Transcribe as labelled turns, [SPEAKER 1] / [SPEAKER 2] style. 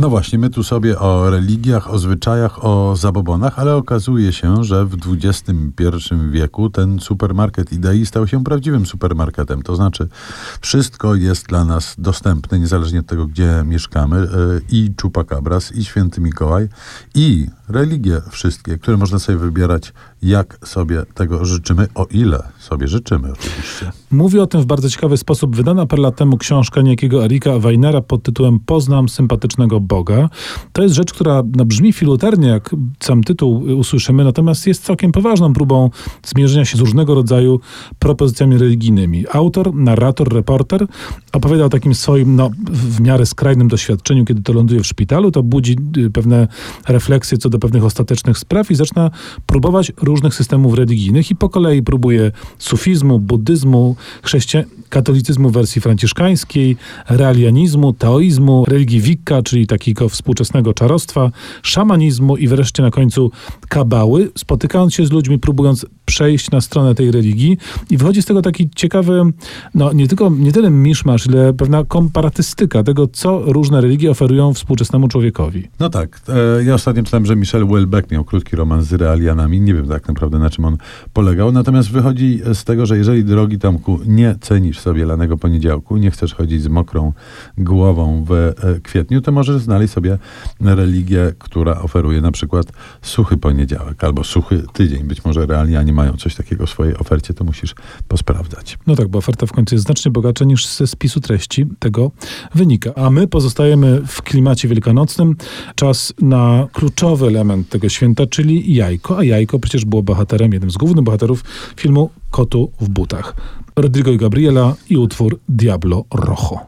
[SPEAKER 1] No właśnie, my tu sobie o religiach, o zwyczajach, o zabobonach, ale okazuje się, że w XXI wieku ten supermarket idei stał się prawdziwym supermarketem. To znaczy, wszystko jest dla nas dostępne, niezależnie od tego, gdzie mieszkamy. E, I Czupakabras, i Święty Mikołaj, i religie wszystkie, które można sobie wybierać, jak sobie tego życzymy, o ile sobie życzymy oczywiście.
[SPEAKER 2] Mówi o tym w bardzo ciekawy sposób wydana parę lat temu książka niejakiego Erika Weinera pod tytułem Poznam sympatycznego Boga. To jest rzecz, która no, brzmi filuternie, jak sam tytuł usłyszymy, natomiast jest całkiem poważną próbą zmierzenia się z różnego rodzaju propozycjami religijnymi. Autor, narrator, reporter opowiada o takim swoim, no, w miarę skrajnym doświadczeniu, kiedy to ląduje w szpitalu, to budzi y, pewne refleksje co do pewnych ostatecznych spraw i zaczyna próbować różnych systemów religijnych i po kolei próbuje sufizmu, buddyzmu, chrześcijan katolicyzmu w wersji franciszkańskiej, realianizmu, taoizmu, religii Wicca, czyli takiego współczesnego czarostwa, szamanizmu i wreszcie na końcu kabały, spotykając się z ludźmi, próbując przejść na stronę tej religii i wychodzi z tego taki ciekawy, no nie tylko, nie tyle miszmasz, ile pewna komparatystyka tego, co różne religie oferują współczesnemu człowiekowi.
[SPEAKER 1] No tak. E, ja ostatnio czytałem, że Michel Houellebecq miał krótki romans z realianami. Nie wiem tak naprawdę, na czym on polegał. Natomiast wychodzi z tego, że jeżeli, drogi Tomku, nie cenisz sobie lanego poniedziałku, nie chcesz chodzić z mokrą głową w e, kwietniu, to możesz znaleźć sobie religię, która oferuje na przykład suchy poniedziałek albo suchy tydzień. Być może realianie mają coś takiego w swojej ofercie, to musisz posprawdzać.
[SPEAKER 2] No tak, bo oferta w końcu jest znacznie bogatsza niż ze spisu treści tego wynika. A my pozostajemy w klimacie wielkanocnym. Czas na kluczowy element tego święta, czyli jajko. A jajko przecież było bohaterem, jednym z głównych bohaterów filmu Kotu w butach. Rodrigo i Gabriela i utwór Diablo Rojo.